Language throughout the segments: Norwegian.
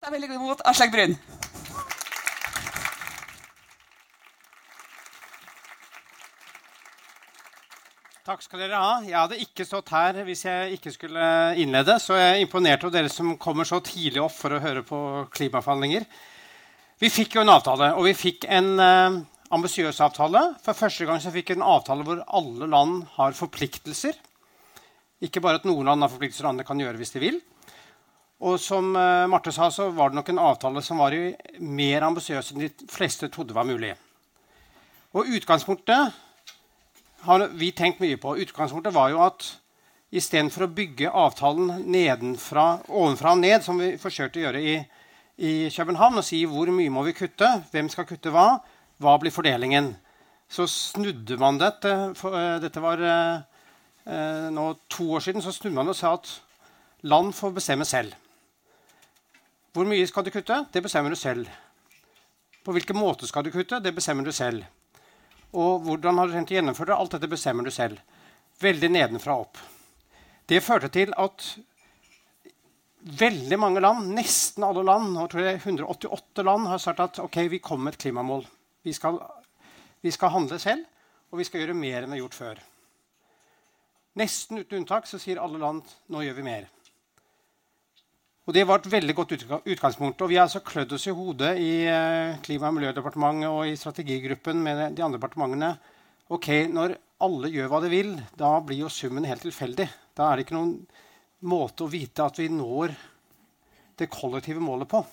Ta godt imot Aslak Brun. Takk skal dere ha. Jeg hadde ikke stått her hvis jeg ikke skulle innlede. Så jeg er imponert over dere som kommer så tidlig opp for å høre på klimaforhandlinger. Vi fikk jo en avtale, og vi fikk en uh, ambisiøs avtale. For første gang så fikk vi en avtale hvor alle land har forpliktelser. Ikke bare at noen land har forpliktelser, andre kan gjøre hvis de vil. Og som uh, Marte sa, så var det nok en avtale som var mer ambisiøs enn de fleste trodde var mulig. Og utgangspunktet har vi tenkt mye på. Utgangspunktet var jo at istedenfor å bygge avtalen nedenfra, ovenfra og ned, som vi forsøkte å gjøre i, i København, og si hvor mye må vi kutte, hvem skal kutte hva, hva blir fordelingen, så snudde man dette. Uh, dette var uh, nå to år siden. Så snudde man og sa at land får bestemme selv. Hvor mye skal du kutte? Det bestemmer du selv. På hvilken måte skal du kutte? Det bestemmer du selv. Og hvordan har du tenkt å gjennomføre det? Alt dette bestemmer du selv. Veldig nedenfra opp. Det førte til at veldig mange land, nesten alle land, nå tror jeg 188 land, har sagt at ok, vi kommer med et klimamål. Vi skal, vi skal handle selv, og vi skal gjøre mer enn vi har gjort før. Nesten uten unntak så sier alle land nå gjør vi mer. Og Det var et veldig godt utgangspunkt. Og vi har altså klødd oss i hodet i eh, Klima- og miljødepartementet og i strategigruppen med de andre departementene. Ok, Når alle gjør hva de vil, da blir jo summen helt tilfeldig. Da er det ikke noen måte å vite at vi når det kollektive målet på.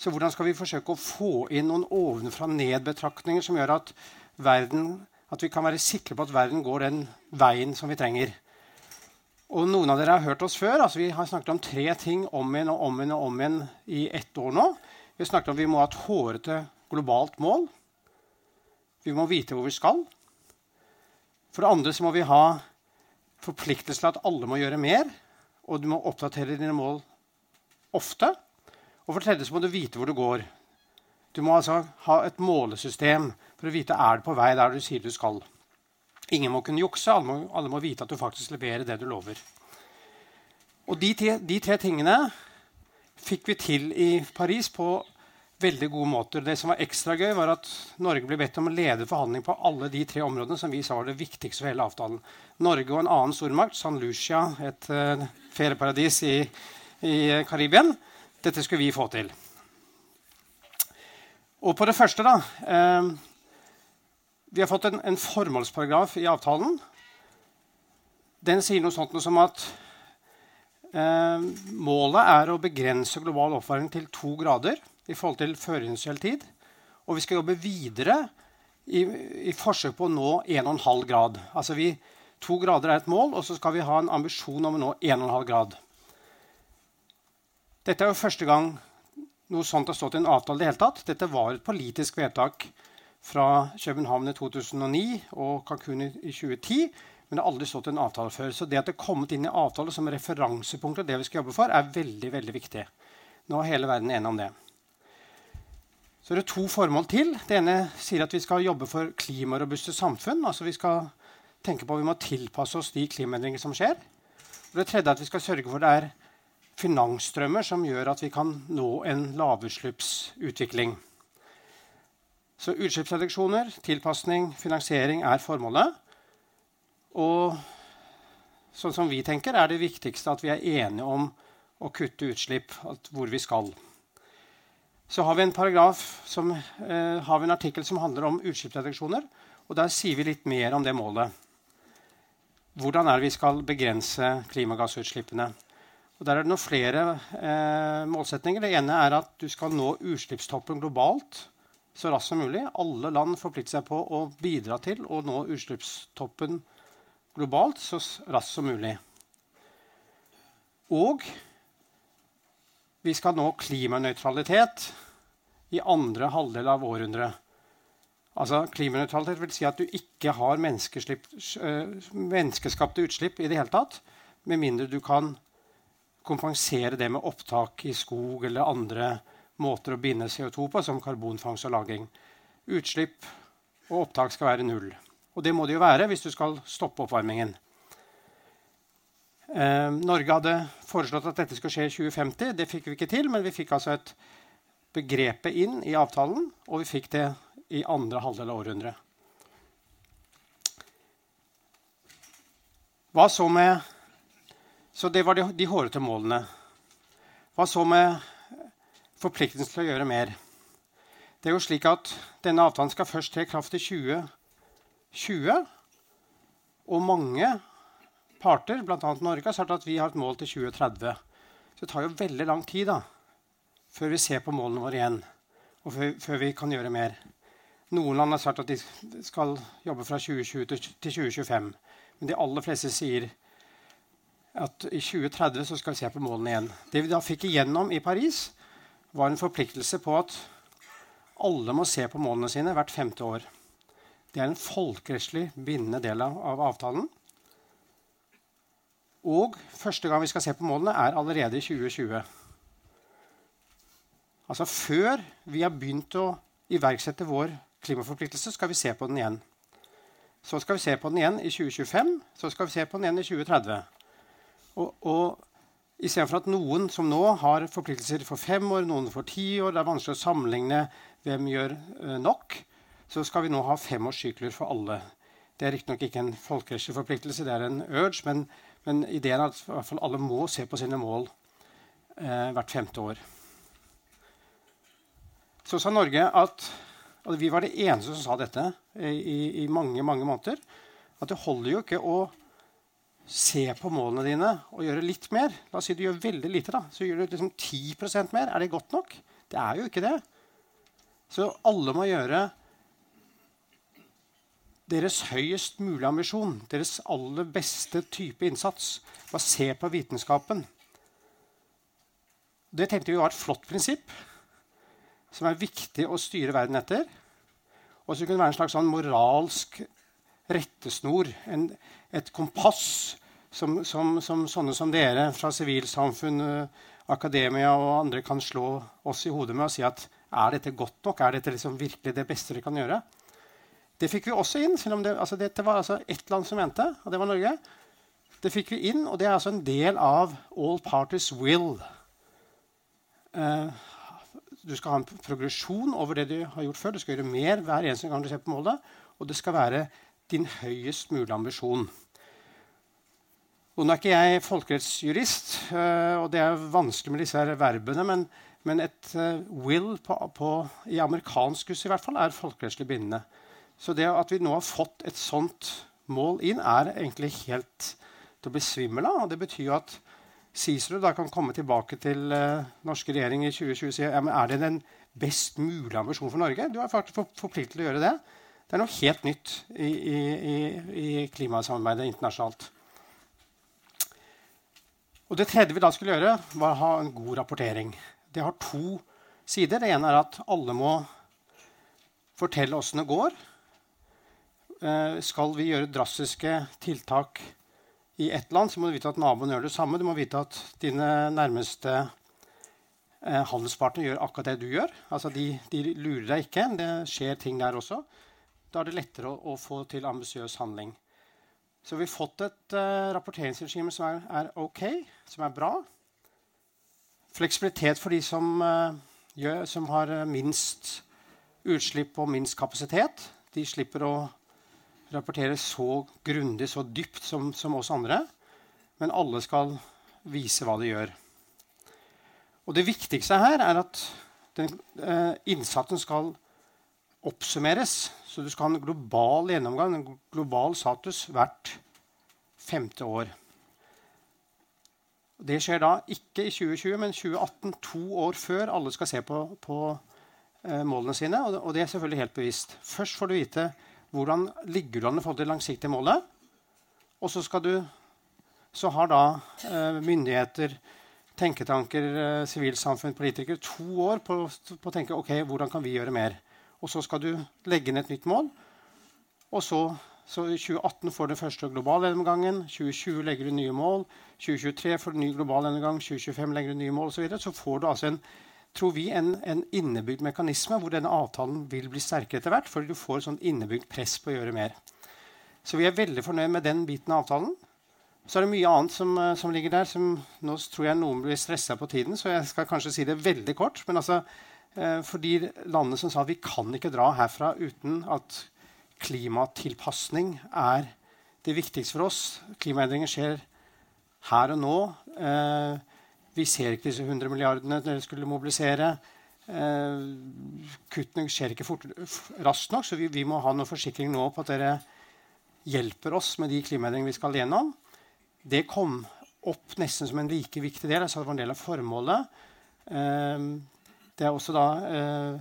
Så hvordan skal vi forsøke å få inn noen ovenfra-ned-betraktninger som gjør at, verden, at vi kan være sikre på at verden går den veien som vi trenger? Og noen av dere har hørt oss før. altså Vi har snakket om tre ting om igjen og om igjen og om igjen i ett år nå. Vi har snakket om vi må ha et hårete globalt mål. Vi må vite hvor vi skal. For det andre så må vi ha forpliktelse til at alle må gjøre mer. Og du må oppdatere dine mål ofte. Og for det tredje så må du vite hvor du går. Du må altså ha et målesystem for å vite er du på vei der du sier du skal. Ingen må kunne jukse. Alle må, alle må, vite at du faktisk leverer det du lover. Og de, de, tre tingene fikk vi til i Paris på veldig gode måter. Det som var ekstra gøy, var at Norge ble bedt om å lede forhandling på alle de tre områdene som vi sa var det viktigste for hele avtalen. Norge og en annen stormakt, San Lucia, et uh, ferieparadis i, i Karibia. Dette skulle vi få til. Og på det første, da uh, vi har fått en, en, formålsparagraf i avtalen. Den sier noe sånt som at eh, målet er å begrense global oppvarming til to grader i forhold til førindustriell tid. Og vi skal jobbe videre i, i forsøk på å nå 1,5 grad. Altså vi, To grader er et mål, og så skal vi ha en ambisjon om å nå 1,5 grad. Dette er jo første gang noe sånt har stått i en avtale. i det hele tatt. Dette var et politisk vedtak fra København i 2009 og Cancún i 2010. Men det har aldri stått en avtale før. Så det at det er kommet inn i avtale som referansepunkt og det vi skal jobbe for, er veldig veldig viktig. Nå er hele verden enig om det. Så det er to formål til. Det ene sier at vi skal jobbe for klimarobuste samfunn. altså Vi skal tenke på at vi må tilpasse oss de klimaendringer som skjer. Og det tredje er at vi skal sørge for det er finansstrømmer som gjør at vi kan nå en lavutslippsutvikling. Så utslippsreduksjoner, tilpasning, finansiering er formålet. Og sånn som vi tenker, er det viktigste at vi er enige om å kutte utslipp, hvor vi skal. Så har vi en paragraf som, eh, har vi en artikkel som handler om utslippsreduksjoner. Og der sier vi litt mer om det målet. Hvordan er det vi skal begrense klimagassutslippene? Og Der er det noen flere eh, målsetninger. Det ene er at du skal nå utslippstoppen globalt så raskt som mulig. Alle land forplikter seg på å bidra til å nå utslippstoppen globalt så raskt som mulig. Og vi skal nå klimanøytralitet i andre halvdel av århundret. Altså, Klimanøytralitet vil si at du ikke har menneskeskapte utslipp i det hele tatt, med mindre du kan kompensere det med opptak i skog eller andre måter å binde CO2 på, som karbonfangst og -lagring. Utslipp og opptak skal være null. Og det må det jo være hvis du skal stoppe oppvarmingen. Eh, Norge hadde foreslått at dette skulle skje i 2050. Det fikk vi ikke til, men vi fikk altså et begrepet inn i avtalen, og vi fikk det i andre halvdel av århundret. Hva så med Så det var de, de hårete målene. Hva så med forpliktelsen til å gjøre mer? Det er jo slik at Denne avtalen skal først tre kraft i 2020. Og mange parter, bl.a. Norge, har sagt at vi har et mål til 2030. Så det tar jo veldig lang tid da, før vi ser på målene våre igjen. Og før, før vi kan gjøre mer. Noen land har sagt at de skal jobbe fra 2020 til 2025. Men de aller fleste sier at i 2030 så skal vi se på målene igjen. Det vi da fikk igjennom i Paris, var en forpliktelse på at alle må se på målene sine hvert femte år. Det er en folkerettslig bindende del av, av avtalen. Og første gang vi skal se på målene, er allerede i 2020. Altså før vi har begynt å iverksette vår klimaforpliktelse, skal vi se på den igjen. Så skal vi se på den igjen i 2025, så skal vi se på den igjen i 2030. Og, og Istedenfor at noen som nå har forpliktelser for fem år, noen for ti år Det er vanskelig å sammenligne hvem gjør uh, nok. Så skal vi nå ha femårssykler for alle. Det er riktignok ikke en folkerettslig forpliktelse, det er en urge, men, men ideen er at alle må se på sine mål eh, hvert femte år. Så sa Norge at og Vi var det eneste som sa dette i, i mange mange måneder. At det holder jo ikke å se på målene dine og gjøre litt mer. La oss si du gjør veldig lite. da, Så gjør du liksom 10% mer. Er det godt nok? Det er jo ikke det. Så alle må gjøre deres høyest mulige ambisjon, deres aller beste type innsats. Bare se på vitenskapen. Det tenkte vi var et flott prinsipp som er viktig å styre verden etter. Og som kunne være en slags sånn moralsk rettesnor, en, et kompass som, som, som, sånne som dere fra sivilsamfunn, akademia og andre kan slå oss i hodet med og si at er dette godt nok? Er dette liksom virkelig det beste dere kan gjøre? Det fikk vi også inn. selv om det, altså Dette var altså ett land som mente, og det var Norge. Det fikk vi inn, og det er altså en del av all parties will. Uh, du skal ha en progresjon over det du har gjort før. Du skal gjøre mer hver eneste gang du ser på målet. Og det skal være din høyest mulige ambisjon. Og nå er ikke jeg folkerettsjurist, uh, og det er vanskelig med disse her verbene, men, men et uh, will på, på, i amerikansk hus i hvert fall er folkerettslig bindende. Så det at vi nå har fått et sånt mål inn, er egentlig helt til å bli svimmel av. Det betyr jo at Cicero da kan komme tilbake til uh, norske regjering i 2020 og si ja, men er det den best mulige ambisjonen for Norge. Du er faktisk forpliktet til å gjøre det. Det er noe helt nytt i, i, i, klimasamarbeidet internasjonalt. Og Det tredje vi da skulle gjøre, var å ha en god rapportering. Det har to sider. Det ene er at alle må fortelle åssen det går. Eh, skal vi gjøre drastiske tiltak i ett land, så må du vite at naboen gjør det samme. Du må vite at dine nærmeste eh, handelspartnere gjør akkurat det du gjør. Altså de, de, lurer deg ikke. Det skjer ting der også. Da er det lettere å, å få til ambisiøs handling. Så vi har fått et uh, rapporteringsregime som er, er, OK, som er bra. Fleksibilitet for de som, uh, gjør, som har uh, minst utslipp og minst kapasitet. De slipper å rapportere så grundig, så dypt som, som, oss andre. Men alle skal vise hva de gjør. Og det viktigste her er at den, innsatsen skal oppsummeres. Så du skal ha en global gjennomgang, en global status, hvert femte år. Det skjer da ikke i 2020, men 2018, to år før alle skal se på, på eh, målene sine. Og, og, det er selvfølgelig helt bevisst. Først får du vite hvordan ligger du an i forhold til det langsiktige målet. Og så, du, så har da eh, myndigheter, tenketanker, eh, sivilsamfunn, politikere to år på, på å tenke ok, hvordan kan vi gjøre mer. Og så skal du legge inn et nytt mål. Og så, så i 2018 får du den første globale gjennomgangen. 2020 legger du nye mål. 2023 får du ny global gjennomgang. 2025 legger du nye mål osv. Så, videre. så får du altså en, tror vi, en, en, innebygd mekanisme hvor denne avtalen vil bli sterkere etter hvert. Fordi du får sånn innebygd press på å gjøre mer. Så vi er veldig fornøyd med den biten av avtalen. Så er det mye annet som, eh, som ligger der. Som, nå tror jeg noen blir stressa på tiden, så jeg skal kanskje si det veldig kort. Men altså, for de landene som sa vi kan ikke dra herfra uten at klimatilpasning er det viktigste for oss. Klimaendringer skjer her og nå. Eh, vi ser ikke disse 100 milliardene dere skulle mobilisere. Eh, kuttene skjer ikke fort, raskt nok, så vi, vi, må ha noen forsikring nå på at dere hjelper oss med de klimaendringene vi skal gjennom. Det kom opp nesten som en like viktig del. Jeg sa det var en del av formålet. Det er også da eh,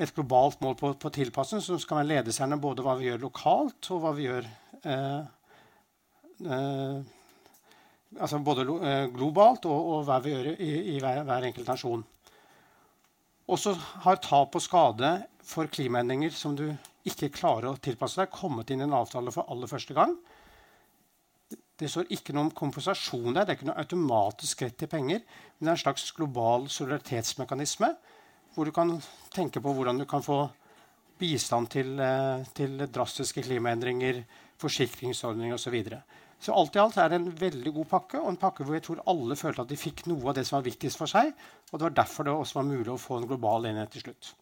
et globalt mål på, på tilpassing som skal være ledestjerne både hva vi gjør lokalt, og hva vi gjør eh, eh, altså både globalt og, og, hva vi gjør i, i hver, hver, enkelt nasjon. Også har tap og skade for klimaendringer som du ikke klarer å tilpasse deg, kommet inn i en avtale for aller første gang. Det står ikke noe om kompensasjon der. Det er ikke noe automatisk rett til penger. Men det er en slags global solidaritetsmekanisme hvor du kan tenke på hvordan du kan få bistand til, eh, til drastiske klimaendringer, forsikringsordninger osv. Så, videre. så alt i alt er det en veldig god pakke, og en pakke hvor jeg tror alle følte at de fikk noe av det som var viktigst for seg. Og det var derfor det også var mulig å få en global enighet til slutt.